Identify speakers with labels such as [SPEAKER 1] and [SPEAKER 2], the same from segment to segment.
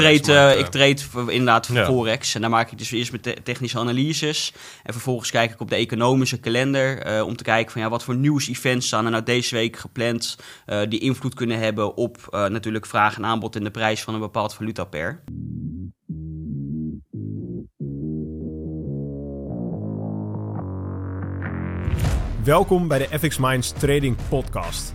[SPEAKER 1] trade,
[SPEAKER 2] maar het,
[SPEAKER 1] eh, ik trade inderdaad voor
[SPEAKER 2] Ja.
[SPEAKER 1] Forex. En daar maak ik dus eerst met te- technische analyses. En vervolgens kijk ik op de economische kalender eh, om te kijken van ja, wat voor nieuws-events staan er nou deze week gepland eh, die invloed kunnen hebben op eh, natuurlijk vraag en aanbod en de prijs van een bepaald valutapair.
[SPEAKER 3] Welkom bij de FX Minds Trading Podcast.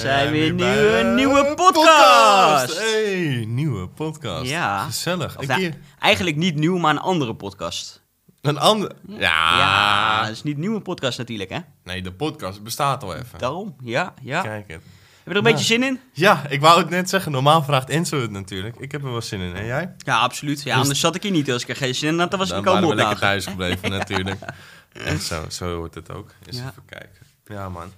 [SPEAKER 1] Zijn weer nieuwe-
[SPEAKER 2] een
[SPEAKER 1] nieuwe podcast.
[SPEAKER 2] Hey, nieuwe podcast.
[SPEAKER 1] Ja.
[SPEAKER 2] Gezellig. Een
[SPEAKER 1] nou,
[SPEAKER 2] keer
[SPEAKER 1] eigenlijk niet nieuw, maar een andere podcast.
[SPEAKER 2] een ander. Ja.
[SPEAKER 1] Ja, dat is niet een nieuwe podcast natuurlijk, hè?
[SPEAKER 2] Nee, de podcast bestaat al even.
[SPEAKER 1] Daarom, ja, ja.
[SPEAKER 2] Kijk het.
[SPEAKER 1] Heb je er een beetje zin in?
[SPEAKER 2] Ja, ik wou het net zeggen. Normaal vraagt Enzo het natuurlijk. Ik heb er wel zin in. En jij?
[SPEAKER 1] Ja, absoluut. Ja,
[SPEAKER 2] Dus-
[SPEAKER 1] anders zat ik hier niet. Als ik er geen zin in had, dan was
[SPEAKER 2] Dan
[SPEAKER 1] ik al
[SPEAKER 2] waren we lekker thuis gebleven natuurlijk. En zo, zo hoort het ook. Eens
[SPEAKER 1] Ja.
[SPEAKER 2] even kijken. Ja, man.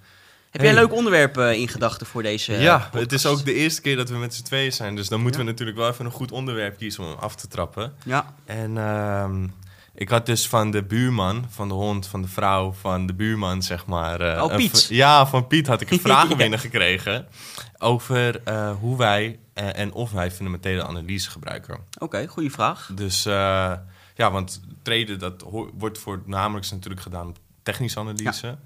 [SPEAKER 1] Heb jij een leuk onderwerp eh, in gedachten voor deze eh,
[SPEAKER 2] ja,
[SPEAKER 1] podcast?
[SPEAKER 2] het is ook de eerste keer dat we met z'n tweeën zijn. Dus dan moeten we natuurlijk wel even een goed onderwerp kiezen om af te trappen.
[SPEAKER 1] Ja,
[SPEAKER 2] En ehm, ik had dus van de buurman, van de hond, van de vrouw, van de buurman, zeg maar. eh,
[SPEAKER 1] Oh, Piet.
[SPEAKER 2] Ja, van Piet had ik een vraag
[SPEAKER 1] Ja.
[SPEAKER 2] binnengekregen over hoe wij en of wij fundamentele analyse gebruiken.
[SPEAKER 1] oké, goede vraag.
[SPEAKER 2] Dus ja, want traden dat wordt voornamelijk natuurlijk gedaan op technische analyse.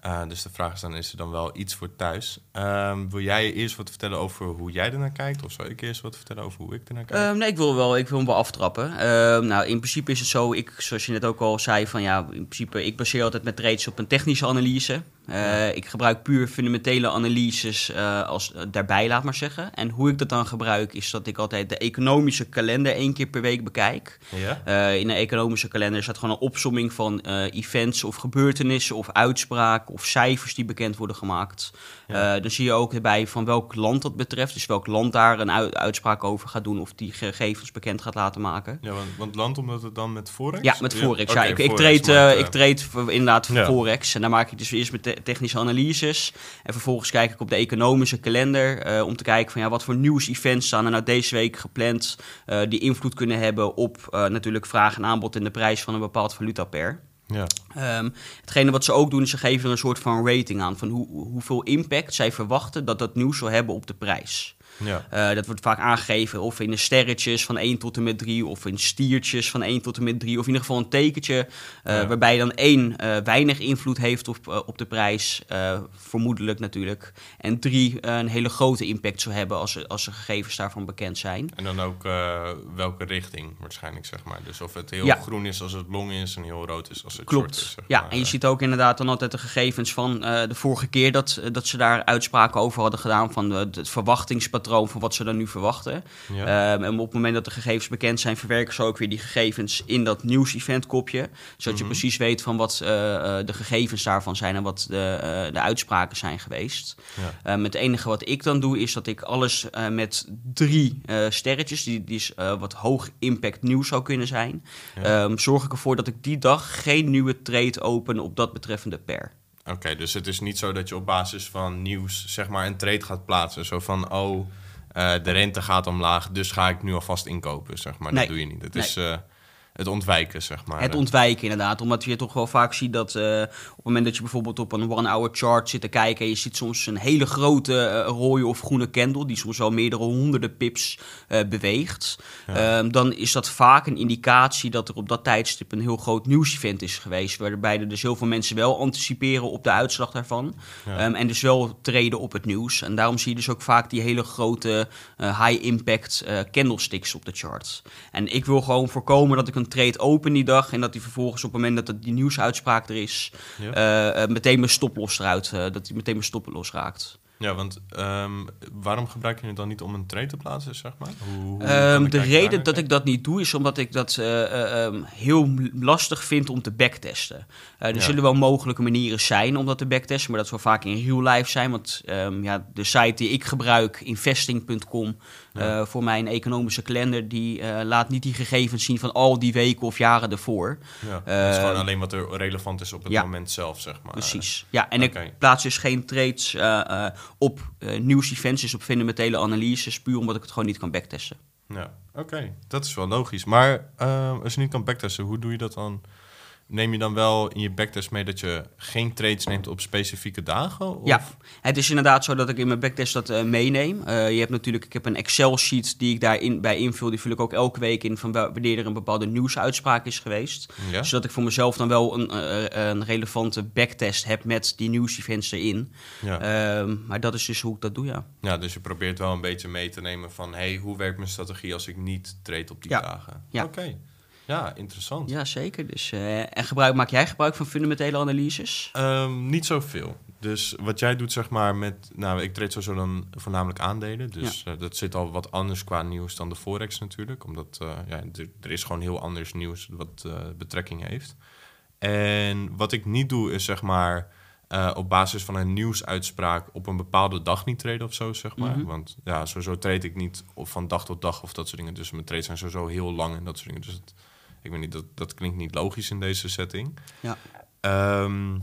[SPEAKER 2] Eh, dus de vraag is dan, is er dan wel iets voor thuis? Ehm, wil jij eerst wat vertellen over hoe jij ernaar kijkt? Of zal ik eerst wat vertellen over hoe ik ernaar kijk?
[SPEAKER 1] Ehm, nee, ik wil, wel, ik wil hem wel aftrappen. Ehm, nou, in principe is het zo, ik, zoals je net ook al zei, van ja, in principe, ik baseer altijd mijn trades op een technische analyse. Eh, Ik gebruik puur fundamentele analyses eh, als eh, daarbij, laat maar zeggen. En hoe ik dat dan gebruik, is dat ik altijd de economische kalender één keer per week bekijk.
[SPEAKER 2] ja?
[SPEAKER 1] In een economische kalender staat gewoon een opsomming van events of gebeurtenissen of uitspraken of cijfers die bekend worden gemaakt.
[SPEAKER 2] Ja.
[SPEAKER 1] Dan zie je ook erbij van welk land dat betreft, dus welk land daar een ui- uitspraak over gaat doen of die gegevens bekend gaat laten maken.
[SPEAKER 2] Ja, want, want land omdat het dan met Forex?
[SPEAKER 1] Ja, met Forex. Ja, ik, ik
[SPEAKER 2] Forex
[SPEAKER 1] trade,
[SPEAKER 2] maakt,
[SPEAKER 1] ik trade inderdaad voor
[SPEAKER 2] Ja.
[SPEAKER 1] Forex. En daar maak ik dus eerst met technische analyses. En vervolgens kijk ik op de economische kalender eh, om te kijken van ja, wat voor nieuws-events staan er nou deze week gepland eh, die invloed kunnen hebben op eh, natuurlijk vraag en aanbod en de prijs van een bepaald valutapair.
[SPEAKER 2] Ja,
[SPEAKER 1] Ehm hetgene wat ze ook doen, is ze geven er een soort van rating aan van hoe, hoeveel impact zij verwachten dat dat nieuws zal hebben op de prijs.
[SPEAKER 2] Ja.
[SPEAKER 1] Eh, dat wordt vaak aangegeven of in de sterretjes van 1 tot en met 3, of in stiertjes van 1 tot en met 3, of in ieder geval een tekentje eh,
[SPEAKER 2] Ja.
[SPEAKER 1] waarbij dan 1 weinig invloed heeft op, eh, op de prijs, eh, vermoedelijk natuurlijk, en 3 een hele grote impact zou hebben als, als de gegevens daarvan bekend zijn.
[SPEAKER 2] En dan ook eh, welke richting waarschijnlijk, zeg maar. Dus of het heel
[SPEAKER 1] Ja.
[SPEAKER 2] groen is als het long is en heel rood is als het
[SPEAKER 1] Klopt.
[SPEAKER 2] short is. zeg
[SPEAKER 1] ja,
[SPEAKER 2] maar.
[SPEAKER 1] en je ziet ook inderdaad dan altijd de gegevens van eh, de vorige keer dat, dat ze daar uitspraken over hadden gedaan van de- het verwachtingspatroon van wat ze dan nu verwachten.
[SPEAKER 2] Ja.
[SPEAKER 1] Ehm, en op het moment dat de gegevens bekend zijn, verwerken ze ook weer die gegevens in dat nieuws-event kopje. Zodat je
[SPEAKER 2] Mhm.
[SPEAKER 1] precies weet van wat eh, eh, de gegevens daarvan zijn en wat de, eh, de uitspraken zijn geweest.
[SPEAKER 2] Ja.
[SPEAKER 1] Ehm, het enige wat ik dan doe, is dat ik alles met drie sterretjes, die, die is, wat hoog impact nieuws zou kunnen zijn,
[SPEAKER 2] Ja.
[SPEAKER 1] ehm, zorg ik ervoor dat ik die dag geen nieuwe trade open op dat betreffende pair.
[SPEAKER 2] Oké, dus het is niet zo dat je op basis van nieuws zeg maar een trade gaat plaatsen. Zo van, oh, eh, de rente gaat omlaag, dus ga ik nu alvast inkopen, zeg maar.
[SPEAKER 1] Nee.
[SPEAKER 2] Dat doe je niet.
[SPEAKER 1] Nee.
[SPEAKER 2] is eh, het ontwijken, zeg maar.
[SPEAKER 1] Het ontwijken inderdaad, omdat je toch wel vaak ziet dat eh, op het moment dat je bijvoorbeeld op een one-hour chart zit te kijken... en je ziet soms een hele grote eh, rode of groene candle... die soms wel meerdere honderden pips eh, beweegt... Ehm, dan is dat vaak een indicatie dat er op dat tijdstip een heel groot nieuwsevent is geweest... waarbij er dus heel veel mensen wel anticiperen op de uitslag daarvan...
[SPEAKER 2] Ja.
[SPEAKER 1] Ehm, en dus wel treden op het nieuws. En daarom zie je dus ook vaak die hele grote high-impact candlesticks op de chart. En ik wil gewoon voorkomen dat ik een trade open die dag... en dat die vervolgens op het moment dat die nieuwsuitspraak er is...
[SPEAKER 2] Ja.
[SPEAKER 1] eh, eh, meteen mijn stoploss eruit, eh, dat die meteen mijn stoploss raakt.
[SPEAKER 2] Ja, want ehm, waarom gebruik je het dan niet om een trade te plaatsen, zeg maar? Hoe, hoe
[SPEAKER 1] Ehm, de reden dat ik dat niet doe, is omdat ik dat eh, eh, ehm, heel lastig vind om te backtesten. Er
[SPEAKER 2] Ja.
[SPEAKER 1] zullen wel mogelijke manieren zijn om dat te backtesten, maar dat zal vaak in real life zijn. Want ja, de site die ik gebruik, investing.com,
[SPEAKER 2] Ja.
[SPEAKER 1] eh, voor mijn economische kalender, die eh, laat niet die gegevens zien van al die weken of jaren ervoor.
[SPEAKER 2] Ja, het is
[SPEAKER 1] Eh,
[SPEAKER 2] gewoon alleen wat er relevant is op het
[SPEAKER 1] ja.
[SPEAKER 2] moment zelf, zeg maar.
[SPEAKER 1] Precies. Ja, en ik plaats dus geen trades eh, eh, op eh nieuws-events, dus op fundamentele analyses, puur omdat ik het gewoon niet kan backtesten.
[SPEAKER 2] Ja, oké. Dat is wel logisch. Maar eh, als je niet kan backtesten, hoe doe je dat dan? Neem je dan wel in je backtest mee dat je geen trades neemt op specifieke dagen? Of?
[SPEAKER 1] Ja, het is inderdaad zo dat ik in mijn backtest dat eh, meeneem. Eh, je hebt natuurlijk, ik heb een Excel-sheet die ik daarin bij invul. Die vul ik ook elke week in van wanneer er een bepaalde nieuwsuitspraak is geweest.
[SPEAKER 2] Ja?
[SPEAKER 1] Zodat ik voor mezelf dan wel een, eh, een relevante backtest heb met die nieuwsevents erin.
[SPEAKER 2] Ja.
[SPEAKER 1] Ehm, maar dat is dus hoe ik dat doe, ja.
[SPEAKER 2] ja, dus je probeert wel een beetje mee te nemen van... hey, hoe werkt mijn strategie als ik niet trade op die
[SPEAKER 1] Ja.
[SPEAKER 2] dagen?
[SPEAKER 1] Ja.
[SPEAKER 2] Oké. Ja, interessant.
[SPEAKER 1] Ja, zeker. Dus, eh, en gebruik, maak jij gebruik van fundamentele analyses?
[SPEAKER 2] Ehm, niet zoveel. Dus wat jij doet, zeg maar, met... Nou, ik trade sowieso dan voornamelijk aandelen. Dus eh, dat zit al wat anders qua nieuws dan de Forex natuurlijk. Omdat, eh, ja, er, is gewoon heel anders nieuws wat betrekking heeft. En wat ik niet doe, is zeg maar... op basis van een nieuwsuitspraak op een bepaalde dag niet traden of zo, zeg maar.
[SPEAKER 1] Mhm.
[SPEAKER 2] Want ja, sowieso trade ik niet van dag tot dag of dat soort dingen. Dus mijn trades zijn sowieso heel lang en dat soort dingen. Dus het, ik weet niet, dat, dat klinkt niet logisch in deze setting.
[SPEAKER 1] Ja.
[SPEAKER 2] Ehm,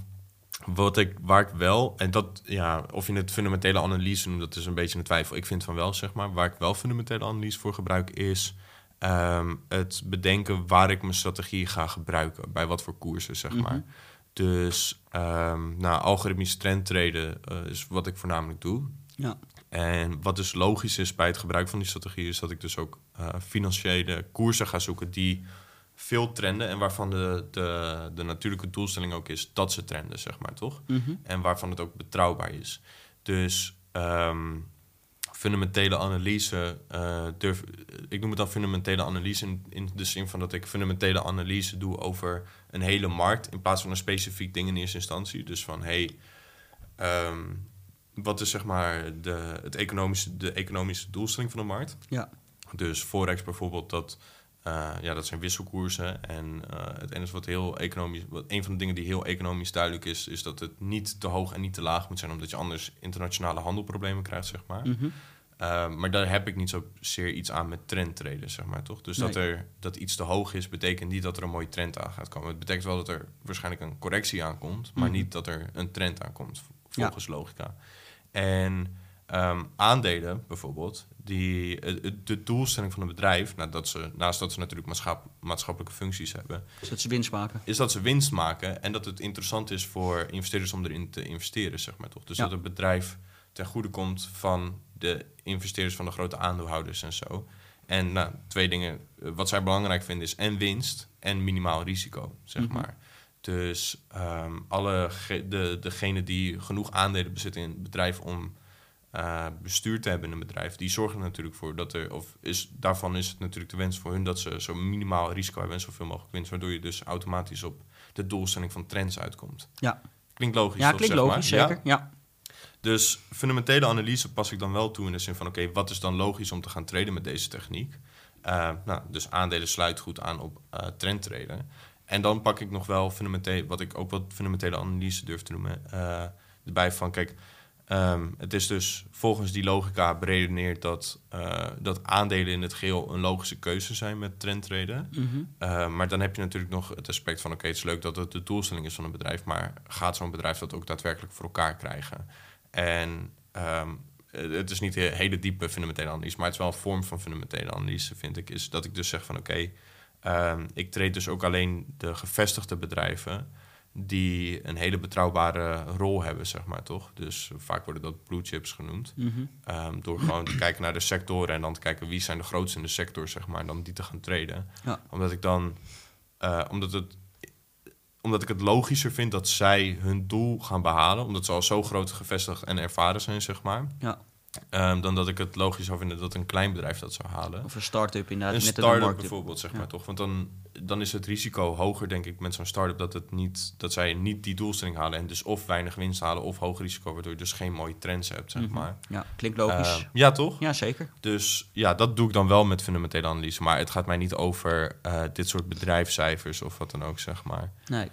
[SPEAKER 2] wat ik, waar ik wel, en dat, ja, of je het fundamentele analyse noemt, dat is een beetje een twijfel. Ik vind van wel, zeg maar. Waar ik wel fundamentele analyse voor gebruik, is ehm, het bedenken waar ik mijn strategie ga gebruiken. Bij wat voor koersen, zeg
[SPEAKER 1] Mhm.
[SPEAKER 2] maar. Dus, ehm nou, algoritmisch trendtraden eh, is wat ik voornamelijk doe.
[SPEAKER 1] Ja.
[SPEAKER 2] En wat dus logisch is bij het gebruik van die strategie, is dat ik dus ook eh, financiële koersen ga zoeken die veel trenden en waarvan de, de, de natuurlijke doelstelling ook is dat ze trenden, zeg maar, toch?
[SPEAKER 1] Mhm.
[SPEAKER 2] En waarvan het ook betrouwbaar is. Dus ehm, fundamentele analyse, eh, durf, ik noem het dan fundamentele analyse in, in de zin van dat ik fundamentele analyse doe over een hele markt in plaats van een specifiek ding in eerste instantie. Dus van hey, ehm, wat is zeg maar de, het economische, de economische doelstelling van de markt?
[SPEAKER 1] Ja.
[SPEAKER 2] Dus Forex bijvoorbeeld, dat, eh, ja, dat zijn wisselkoersen. En eh, het enige wat heel economisch, wat, een van de dingen die heel economisch duidelijk is, is dat het niet te hoog en niet te laag moet zijn, omdat je anders internationale handelproblemen krijgt, zeg maar.
[SPEAKER 1] Mhm.
[SPEAKER 2] Uh, maar daar heb ik niet zozeer iets aan met trendtraden, zeg maar, toch? Dus dat, er, dat iets te hoog is, betekent niet dat er een mooie trend aan gaat komen. Het betekent wel dat er waarschijnlijk een correctie aankomt, maar
[SPEAKER 1] Mhm.
[SPEAKER 2] niet dat er een trend aankomt, volgens logica. En ehm, aandelen bijvoorbeeld, die, eh, eh, de doelstelling van een bedrijf, nou, dat ze, naast dat ze natuurlijk maatschap- maatschappelijke functies hebben,
[SPEAKER 1] Dus dat ze winst maken.
[SPEAKER 2] is dat ze winst maken en dat het interessant is voor investeerders om erin te investeren, zeg maar toch. Dus
[SPEAKER 1] Ja.
[SPEAKER 2] dat het bedrijf ten goede komt van de investeerders van de grote aandeelhouders en zo. En nou, twee dingen, eh, wat zij belangrijk vinden is en winst en minimaal risico, zeg
[SPEAKER 1] Mhm.
[SPEAKER 2] maar. Dus ehm, alle de, degene die genoeg aandelen bezitten in het bedrijf om eh, bestuur te hebben in een bedrijf, die zorgen er natuurlijk voor dat er, of is, daarvan is het natuurlijk de wens voor hun dat ze zo minimaal risico hebben en zoveel mogelijk winst, waardoor je dus automatisch op de doelstelling van trends uitkomt.
[SPEAKER 1] Ja,
[SPEAKER 2] Klinkt logisch.
[SPEAKER 1] ja
[SPEAKER 2] toch,
[SPEAKER 1] klinkt
[SPEAKER 2] zeg maar?
[SPEAKER 1] logisch,
[SPEAKER 2] Ja?
[SPEAKER 1] zeker. Ja.
[SPEAKER 2] Dus fundamentele analyse pas ik dan wel toe in de zin van... oké, wat is dan logisch om te gaan traden met deze techniek? Eh, nou, dus aandelen sluit goed aan op trendtraden. En dan pak ik nog wel fundamentele... wat ik ook wat fundamentele analyse durf te noemen... erbij van, kijk... ehm, het is dus volgens die logica beredeneerd dat, eh, dat aandelen in het geheel een logische keuze zijn met trendtraden.
[SPEAKER 1] Mhm.
[SPEAKER 2] Uh, maar dan heb je natuurlijk nog het aspect van... oké, het is leuk dat het de doelstelling is van een bedrijf... maar gaat zo'n bedrijf dat ook daadwerkelijk voor elkaar krijgen? En ehm, het is niet een hele diepe fundamentele analyse... maar het is wel een vorm van fundamentele analyse, vind ik... is dat ik dus zeg van oké, ehm, ik treed dus ook alleen de gevestigde bedrijven... die een hele betrouwbare rol hebben, zeg maar, toch? Dus vaak worden dat blue chips genoemd.
[SPEAKER 1] Mhm.
[SPEAKER 2] Ehm, door gewoon te kijken naar de sectoren en dan te kijken wie zijn de grootste in de sector, zeg maar, en dan die te gaan traden.
[SPEAKER 1] Ja.
[SPEAKER 2] Omdat ik dan, eh, omdat het, omdat ik het logischer vind dat zij hun doel gaan behalen, omdat ze al zo groot gevestigd en ervaren zijn, zeg maar.
[SPEAKER 1] Ja.
[SPEAKER 2] Ehm, dan dat ik het logisch zou vinden dat een klein bedrijf dat zou halen.
[SPEAKER 1] Of een start-up inderdaad.
[SPEAKER 2] Een start-up bijvoorbeeld, zeg
[SPEAKER 1] Ja.
[SPEAKER 2] maar toch? Want dan, dan is het risico hoger, denk ik, met zo'n start-up dat, het niet, dat zij niet die doelstelling halen en dus of weinig winst halen of hoog risico, waardoor je dus geen mooie trends hebt, zeg
[SPEAKER 1] Mhm.
[SPEAKER 2] maar.
[SPEAKER 1] Ja, klinkt logisch.
[SPEAKER 2] Ehm, ja, toch?
[SPEAKER 1] ja, zeker.
[SPEAKER 2] Dus ja, dat doe ik dan wel met fundamentele analyse. Maar het gaat mij niet over eh, dit soort bedrijfscijfers of wat dan ook, zeg maar.
[SPEAKER 1] Nee.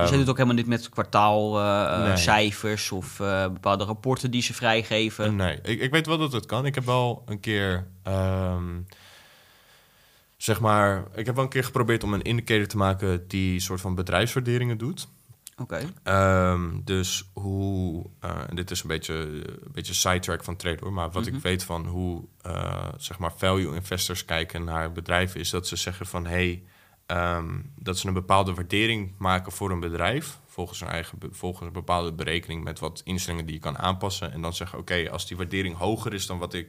[SPEAKER 1] Dus je doet ook helemaal niet met kwartaalcijfers
[SPEAKER 2] Nee.
[SPEAKER 1] cijfers of eh, bepaalde rapporten die ze vrijgeven.
[SPEAKER 2] Nee, ik, ik weet wel dat het kan. Ik heb wel een keer, ehm, zeg maar, ik heb wel een keer geprobeerd om een indicator te maken die soort van bedrijfswaarderingen doet.
[SPEAKER 1] Oké.
[SPEAKER 2] Ehm, dus hoe, eh, en dit is een beetje, een beetje sidetrack van trade hoor, maar wat
[SPEAKER 1] Mhm.
[SPEAKER 2] ik weet van hoe eh, zeg maar value investors kijken naar bedrijven, is dat ze zeggen van hey, ehm, dat ze een bepaalde waardering maken voor een bedrijf, volgens een eigen volgens een bepaalde berekening met wat instellingen die je kan aanpassen. En dan zeggen oké, als die waardering hoger is dan wat ik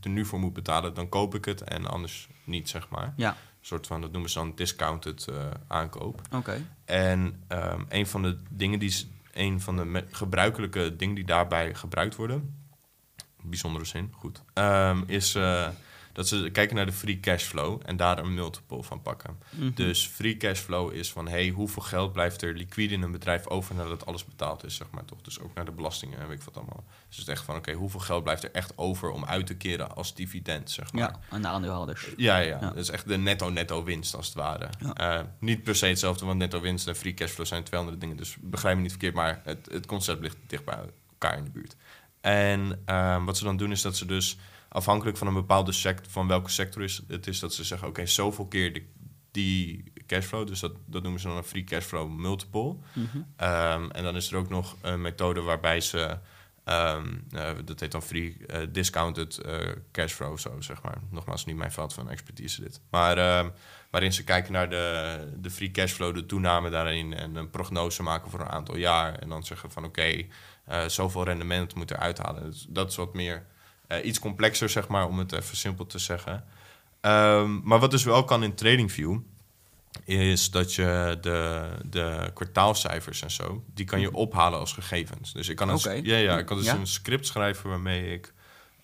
[SPEAKER 2] er nu voor moet betalen, dan koop ik het en anders niet, zeg maar.
[SPEAKER 1] Ja,
[SPEAKER 2] Een soort van, dat noemen ze dan discounted eh, aankoop.
[SPEAKER 1] oké.
[SPEAKER 2] En ehm, een van de dingen die een van de gebruikelijke dingen die daarbij gebruikt worden, bijzondere zin, goed, ehm, is eh, dat ze kijken naar de free cashflow en daar een multiple van pakken.
[SPEAKER 1] Mhm.
[SPEAKER 2] Dus free cashflow is van hey, hoeveel geld blijft er liquide in een bedrijf over nadat alles betaald is, zeg maar toch. Dus ook naar de belastingen en weet ik wat allemaal. Dus het is echt van oké, hoeveel geld blijft er echt over om uit te keren als dividend, zeg maar.
[SPEAKER 1] Ja, aan de aandeelhouders.
[SPEAKER 2] Ja, ja,
[SPEAKER 1] Ja.
[SPEAKER 2] dat is echt de netto-netto winst als het ware.
[SPEAKER 1] Ja.
[SPEAKER 2] Eh, niet per se hetzelfde, want netto winst en free cashflow zijn twee andere dingen. Dus begrijp me niet verkeerd, maar het, het concept ligt dicht bij elkaar in de buurt. En ehm, wat ze dan doen is dat ze dus afhankelijk van een bepaalde sector, van welke sector is, het is, dat ze zeggen: oké, zoveel keer de, die cashflow, dus dat, dat noemen ze dan een free cashflow multiple.
[SPEAKER 1] Mhm.
[SPEAKER 2] Ehm, en dan is er ook nog een methode waarbij ze, ehm, eh, dat heet dan free eh, discounted eh, cashflow zo, zeg maar. Nogmaals, niet mijn veld van expertise dit. Maar ehm, waarin ze kijken naar de, de free cashflow, de toename daarin en een prognose maken voor een aantal jaar. En dan zeggen van oké, eh, zoveel rendement moet er uithalen. Dus dat is wat meer, eh, iets complexer zeg maar, om het even simpel te zeggen. Ehm, maar wat dus wel kan in TradingView, is dat je de, de kwartaalcijfers en zo, die kan je ophalen als gegevens. Dus ik kan, een, ja, ja, ik kan dus
[SPEAKER 1] Ja.
[SPEAKER 2] een script schrijven waarmee ik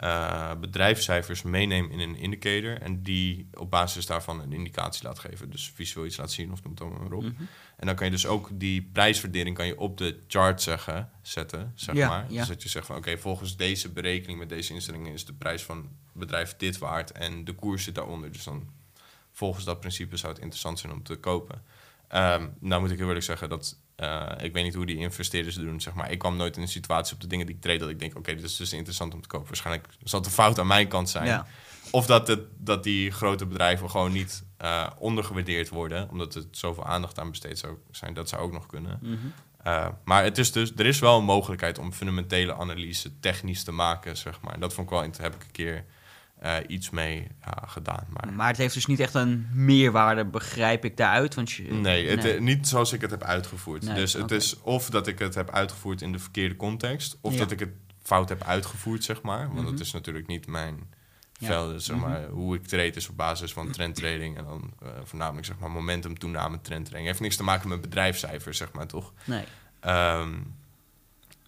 [SPEAKER 2] eh bedrijfscijfers meeneem in een indicator en die op basis daarvan een indicatie laat geven. Dus visueel iets laat zien of noem het allemaal maar op.
[SPEAKER 1] Mhm.
[SPEAKER 2] En dan kan je dus ook die prijsverdeling kan je op de chart zeggen, zetten, zeg
[SPEAKER 1] Ja,
[SPEAKER 2] maar.
[SPEAKER 1] ja.
[SPEAKER 2] Dus dat je zegt van oké, volgens deze berekening met deze instellingen is de prijs van het bedrijf dit waard en de koers zit daaronder. Dus dan volgens dat principe zou het interessant zijn om te kopen. Ehm, nou moet ik heel eerlijk zeggen dat eh, ik weet niet hoe die investeerders het doen. Zeg maar. Ik kwam nooit in een situatie op de dingen die ik trade dat ik denk, oké, dit is dus interessant om te kopen. Waarschijnlijk zal het een fout aan mijn kant zijn.
[SPEAKER 1] Ja.
[SPEAKER 2] Of dat, het, dat die grote bedrijven gewoon niet eh, ondergewaardeerd worden, omdat er zoveel aandacht aan besteed zou zijn. Dat zou ook nog kunnen.
[SPEAKER 1] Mhm.
[SPEAKER 2] Uh, maar het is dus, er is wel een mogelijkheid om fundamentele analyse technisch te maken, zeg maar. Dat vond ik wel, heb ik een keer uh, iets mee ja, gedaan. Maar
[SPEAKER 1] Maar het heeft dus niet echt een meerwaarde, begrijp ik daaruit. Want je,
[SPEAKER 2] nee, het,
[SPEAKER 1] nee.
[SPEAKER 2] eh, niet zoals ik het heb uitgevoerd.
[SPEAKER 1] Nee,
[SPEAKER 2] dus het is of dat ik het heb uitgevoerd in de verkeerde context, of
[SPEAKER 1] Ja.
[SPEAKER 2] dat ik het fout heb uitgevoerd, zeg maar. Want
[SPEAKER 1] Mhm.
[SPEAKER 2] dat is natuurlijk niet mijn
[SPEAKER 1] Ja.
[SPEAKER 2] veld. Zeg
[SPEAKER 1] Mhm.
[SPEAKER 2] maar, Hoe ik trade is op basis van trendtrading en dan eh, voornamelijk zeg maar momentum toename trendtrading. Heeft niks te maken met bedrijfscijfers, zeg maar, toch?
[SPEAKER 1] nee.
[SPEAKER 2] Ehm,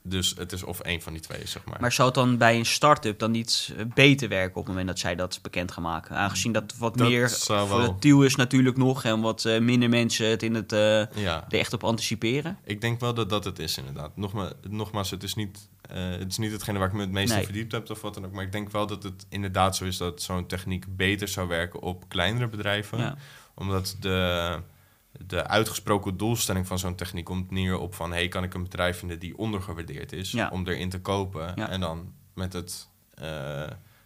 [SPEAKER 2] dus het is of één van die twee, zeg maar.
[SPEAKER 1] Maar zou het dan bij een start-up dan niet eh, beter werken op het moment dat zij dat bekend gaan maken? Aangezien dat wat
[SPEAKER 2] Dat
[SPEAKER 1] meer volatiel is natuurlijk nog en wat eh, minder mensen het in het eh,
[SPEAKER 2] ja,
[SPEAKER 1] er echt op anticiperen.
[SPEAKER 2] ik denk wel dat dat het is, inderdaad. Nogma, nogmaals, het is, niet, eh, het is niet hetgene waar ik me het meest in
[SPEAKER 1] Nee.
[SPEAKER 2] verdiept heb of wat dan ook. Maar ik denk wel dat het inderdaad zo is dat zo'n techniek beter zou werken op kleinere bedrijven.
[SPEAKER 1] Ja.
[SPEAKER 2] Omdat de, de uitgesproken doelstelling van zo'n techniek komt neer op van... hey, kan ik een bedrijf vinden die ondergewaardeerd is
[SPEAKER 1] Ja.
[SPEAKER 2] om erin te kopen?
[SPEAKER 1] Ja.
[SPEAKER 2] En dan met, het, eh,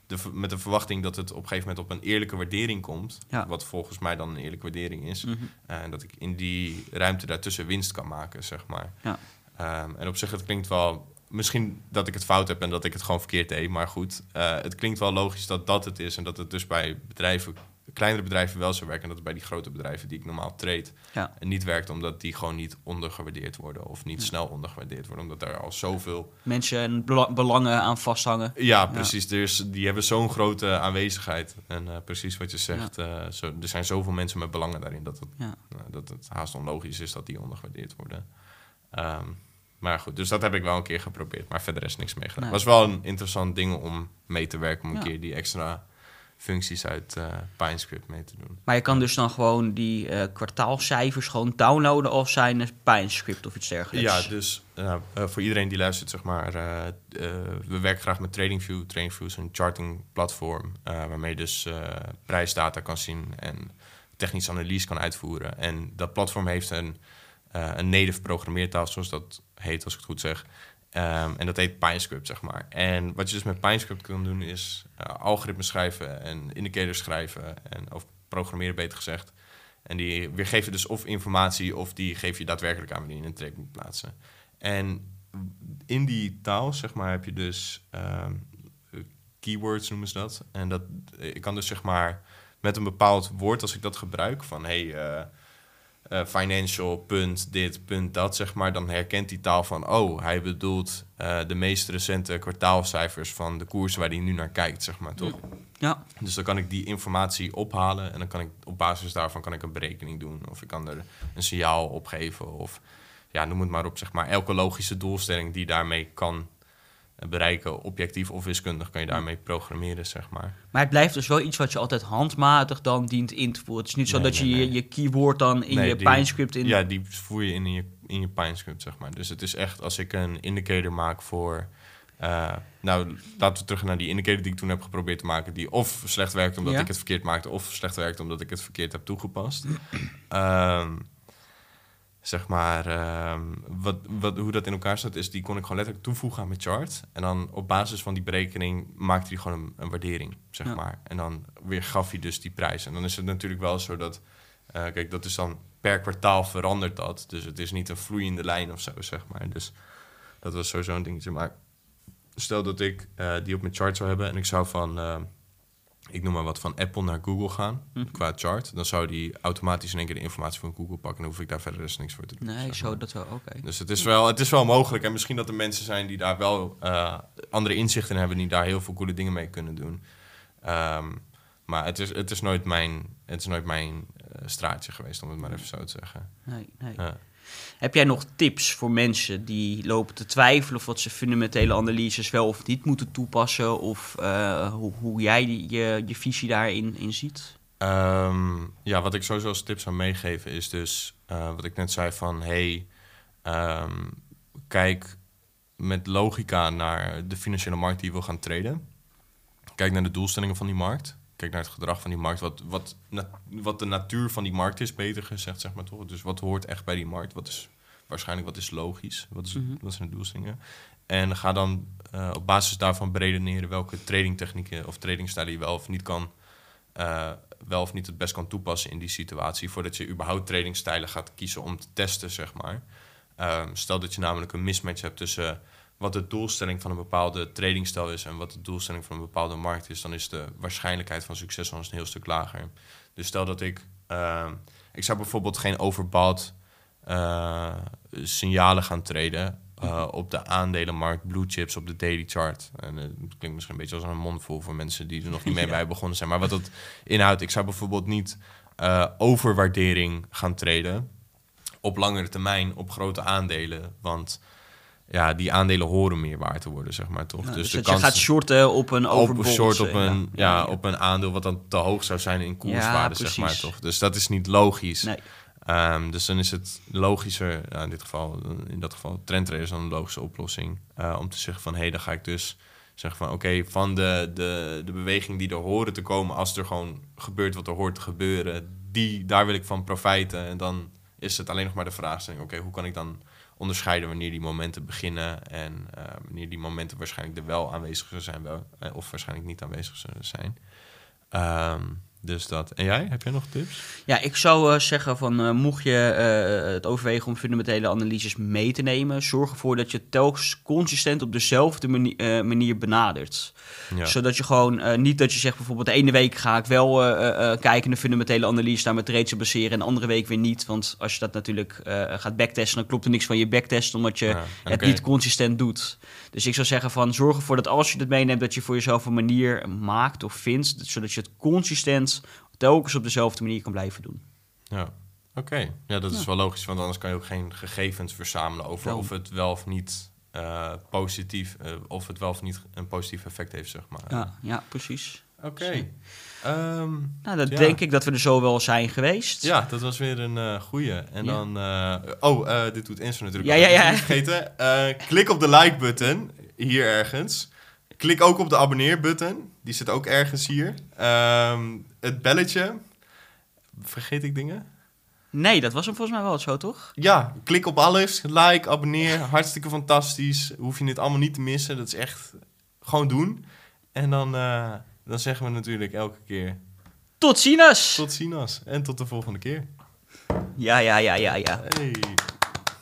[SPEAKER 2] de, met de verwachting dat het op een gegeven moment op een eerlijke waardering komt...
[SPEAKER 1] Ja.
[SPEAKER 2] wat volgens mij dan een eerlijke waardering is...
[SPEAKER 1] Mhm.
[SPEAKER 2] Eh, En dat ik in die ruimte daartussen winst kan maken, zeg maar.
[SPEAKER 1] Ja.
[SPEAKER 2] Ehm, en op zich, het klinkt wel... Misschien dat ik het fout heb en dat ik het gewoon verkeerd deed. Maar goed, eh, het klinkt wel logisch dat dat het is. En dat het dus bij bedrijven, kleinere bedrijven wel zo werkt. En dat het bij die grote bedrijven die ik normaal trade...
[SPEAKER 1] Ja.
[SPEAKER 2] niet werkt omdat die gewoon niet ondergewaardeerd worden. Of niet snel ondergewaardeerd worden. Omdat er al zoveel...
[SPEAKER 1] Mensen en bela- belangen aan vasthangen.
[SPEAKER 2] Ja, precies. Dus die hebben zo'n grote aanwezigheid. En eh, precies wat je zegt. eh, zo, er zijn zoveel mensen met belangen daarin... dat het nou, dat het haast onlogisch is dat die ondergewaardeerd worden. Ehm, maar goed, dus dat heb ik wel een keer geprobeerd. Maar verder is niks mee gedaan.
[SPEAKER 1] Nee.
[SPEAKER 2] was wel een interessant ding om mee te werken. Om een
[SPEAKER 1] Ja.
[SPEAKER 2] keer die extra functies uit eh PineScript mee te doen.
[SPEAKER 1] Maar je kan dus dan gewoon die eh, kwartaalcijfers gewoon downloaden of zijn PineScript of iets dergelijks.
[SPEAKER 2] Ja, dus nou, eh, voor iedereen die luistert, zeg maar, we werken graag met TradingView. TradingView is een charting platform waarmee je dus prijsdata kan zien en technische analyse kan uitvoeren. En dat platform heeft een, eh, een native programmeertaal, zoals dat heet, als ik het goed zeg. Ehm, en dat heet PineScript, zeg maar. En wat je dus met PineScript kan doen, is eh, algoritmes schrijven en indicators schrijven, en, of programmeren beter gezegd. En die weergeven dus of informatie of die geef je daadwerkelijk aan wanneer je een trade moet plaatsen. En in die taal, zeg maar, heb je dus ehm, keywords noemen ze dat. En dat, ik kan dus zeg maar met een bepaald woord, als ik dat gebruik, van hey, eh, eh, financial, punt, dit, punt, dat, zeg maar, dan herkent die taal van, oh, hij bedoelt eh, de meest recente kwartaalcijfers van de koers waar hij nu naar kijkt, zeg maar, toch?
[SPEAKER 1] Ja,
[SPEAKER 2] Dus dan kan ik die informatie ophalen en dan kan ik op basis daarvan kan ik een berekening doen. Of ik kan er een signaal op geven. Of ja, noem het maar op, zeg maar. Elke logische doelstelling die daarmee kan bereiken, objectief of wiskundig, kan je daarmee programmeren, zeg maar.
[SPEAKER 1] maar het blijft dus wel iets wat je altijd handmatig dan dient in te voeren. Het is niet zo
[SPEAKER 2] Nee,
[SPEAKER 1] dat je
[SPEAKER 2] nee,
[SPEAKER 1] je,
[SPEAKER 2] nee.
[SPEAKER 1] je keyword dan in je
[SPEAKER 2] die-
[SPEAKER 1] PineScript in...
[SPEAKER 2] Ja, die voer je in in je, in je PineScript, zeg maar. Dus het is echt, als ik een indicator maak voor... eh, nou, laten we terug naar die indicator die ik toen heb geprobeerd te maken... die of slecht werkt omdat
[SPEAKER 1] Ja.
[SPEAKER 2] ik het verkeerd maakte... of slecht werkt omdat ik het verkeerd heb toegepast. Ehm, zeg maar, ehm, wat, wat, hoe dat in elkaar staat... is die kon ik gewoon letterlijk toevoegen aan mijn chart. En dan op basis van die berekening maakte hij gewoon een, een waardering, zeg
[SPEAKER 1] Ja.
[SPEAKER 2] maar. En dan weer gaf hij dus die prijs. En dan is het natuurlijk wel zo dat... eh, kijk, dat is dan per kwartaal verandert dat. Dus het is niet een vloeiende lijn of zo, zeg maar. Dus dat was sowieso een dingetje. Maar stel dat ik eh, die op mijn chart zou hebben... en ik zou van, eh, ik noem maar wat, van Apple naar Google gaan...
[SPEAKER 1] Mhm.
[SPEAKER 2] qua chart. Dan zou die automatisch in één keer de informatie van Google pakken... en dan hoef ik daar verder dus niks voor te doen.
[SPEAKER 1] Nee,
[SPEAKER 2] zeg
[SPEAKER 1] zo dat wel, oké.
[SPEAKER 2] Dus het is, wel, het is wel mogelijk. En misschien dat er mensen zijn die daar wel eh, andere inzichten in hebben... die daar heel veel coole dingen mee kunnen doen. Ehm, maar het is, het is nooit mijn, het is nooit mijn eh, straatje geweest, om het maar even zo te zeggen.
[SPEAKER 1] Nee, nee.
[SPEAKER 2] Ja.
[SPEAKER 1] Heb jij nog tips voor mensen die lopen te twijfelen... of wat ze fundamentele analyses wel of niet moeten toepassen... of eh, hoe, jij je, je visie daarin in ziet?
[SPEAKER 2] Ehm, ja, wat ik sowieso als tip zou meegeven is dus... eh, wat ik net zei van... hey, ehm, kijk met logica naar de financiële markt die je wil gaan traden. Kijk naar de doelstellingen van die markt. Kijk naar het gedrag van die markt. Wat, wat, na- wat de natuur van die markt is, beter gezegd, zeg maar toch. Dus wat hoort echt bij die markt? Wat is waarschijnlijk wat is logisch? Wat, is,
[SPEAKER 1] Mhm.
[SPEAKER 2] wat zijn de doelstellingen? En ga dan eh, op basis daarvan beredeneren welke tradingtechnieken of tradingstijlen je wel of niet kan eh, wel of niet het best kan toepassen in die situatie. Voordat je überhaupt tradingstijlen gaat kiezen om te testen, zeg maar. Ehm, stel dat je namelijk een mismatch hebt tussen wat de doelstelling van een bepaalde tradingstijl is en wat de doelstelling van een bepaalde markt is, dan is de waarschijnlijkheid van succes al eens een heel stuk lager. Dus stel dat ik, ehm, ik zou bijvoorbeeld geen overbouwd eh, signalen gaan traden eh, op de aandelenmarkt, blue chips op de daily chart. En eh, het klinkt misschien een beetje als een mondvol voor mensen die er nog niet mee
[SPEAKER 1] Ja.
[SPEAKER 2] bij begonnen zijn. Maar wat dat inhoudt, ik zou bijvoorbeeld niet eh, overwaardering gaan traden op langere termijn op grote aandelen. Want ja, die aandelen horen meer waard te worden, zeg maar toch? Dus
[SPEAKER 1] dus
[SPEAKER 2] de
[SPEAKER 1] dat je
[SPEAKER 2] kans
[SPEAKER 1] gaat shorten op een
[SPEAKER 2] op een short op
[SPEAKER 1] eh,
[SPEAKER 2] een, ja,
[SPEAKER 1] ja.
[SPEAKER 2] op een aandeel wat dan te hoog zou zijn in koerswaarde, zeg maar toch? Dus dat is niet logisch.
[SPEAKER 1] Nee,
[SPEAKER 2] Ehm, dus dan is het logischer, nou, in dit geval, in dat geval, trendtrader is dan een logische oplossing. eh, om te zeggen van, hé, hey, dan ga ik dus zeggen van, oké, van de, de, de beweging die er horen te komen, als er gewoon gebeurt wat er hoort te gebeuren, die, daar wil ik van profijten. En dan is het alleen nog maar de vraagstelling, oké, hoe kan ik dan onderscheiden wanneer die momenten beginnen en eh, wanneer die momenten waarschijnlijk er wel aanwezig zijn, wel, eh, of waarschijnlijk niet aanwezig zullen zijn. Ehm, dus dat. En jij, heb jij nog tips?
[SPEAKER 1] Ja, ik zou eh, zeggen van eh, mocht je eh, het overwegen om fundamentele analyses mee te nemen, zorg ervoor dat je het telkens consistent op dezelfde mani- eh, manier benadert.
[SPEAKER 2] Ja.
[SPEAKER 1] Zodat je gewoon niet dat je zegt bijvoorbeeld de ene week ga ik wel kijken naar fundamentele analyse, daar mijn trades op baseren en de andere week weer niet. Want als je dat natuurlijk gaat backtesten, dan klopt er niks van je backtest omdat je
[SPEAKER 2] Ja,
[SPEAKER 1] het niet consistent doet. Dus ik zou zeggen van zorg ervoor dat als je het meeneemt, dat je voor jezelf een manier maakt of vindt, zodat je het consistent telkens op dezelfde manier kan blijven doen.
[SPEAKER 2] Ja, Oké, ja, dat is wel logisch, want anders kan je ook geen gegevens verzamelen over of het wel of niet eh, positief, eh, of het wel of niet een positief effect heeft, zeg maar.
[SPEAKER 1] Ja, ja precies.
[SPEAKER 2] Oké. Ehm,
[SPEAKER 1] Nou, dan
[SPEAKER 2] Ja.
[SPEAKER 1] denk ik dat we er zo wel zijn geweest.
[SPEAKER 2] ja, dat was weer een eh goeie. En
[SPEAKER 1] Ja.
[SPEAKER 2] dan, oh, dit doet Insta natuurlijk.
[SPEAKER 1] Ja, ja, ja.
[SPEAKER 2] Niet vergeten. Klik op de like-button hier ergens. Klik ook op de abonneer-button. Die zit ook ergens hier. Ehm, het belletje. Vergeet ik dingen?
[SPEAKER 1] Nee, dat was hem volgens mij wel zo, toch?
[SPEAKER 2] Ja, klik op alles. Like, abonneer. Hartstikke fantastisch. Hoef je dit allemaal niet te missen. Dat is echt gewoon doen. En dan, eh, dan zeggen we natuurlijk elke keer
[SPEAKER 1] Tot ziens!
[SPEAKER 2] tot ziens. En tot de volgende keer.
[SPEAKER 1] Ja, ja, ja, ja, ja.
[SPEAKER 2] Hey.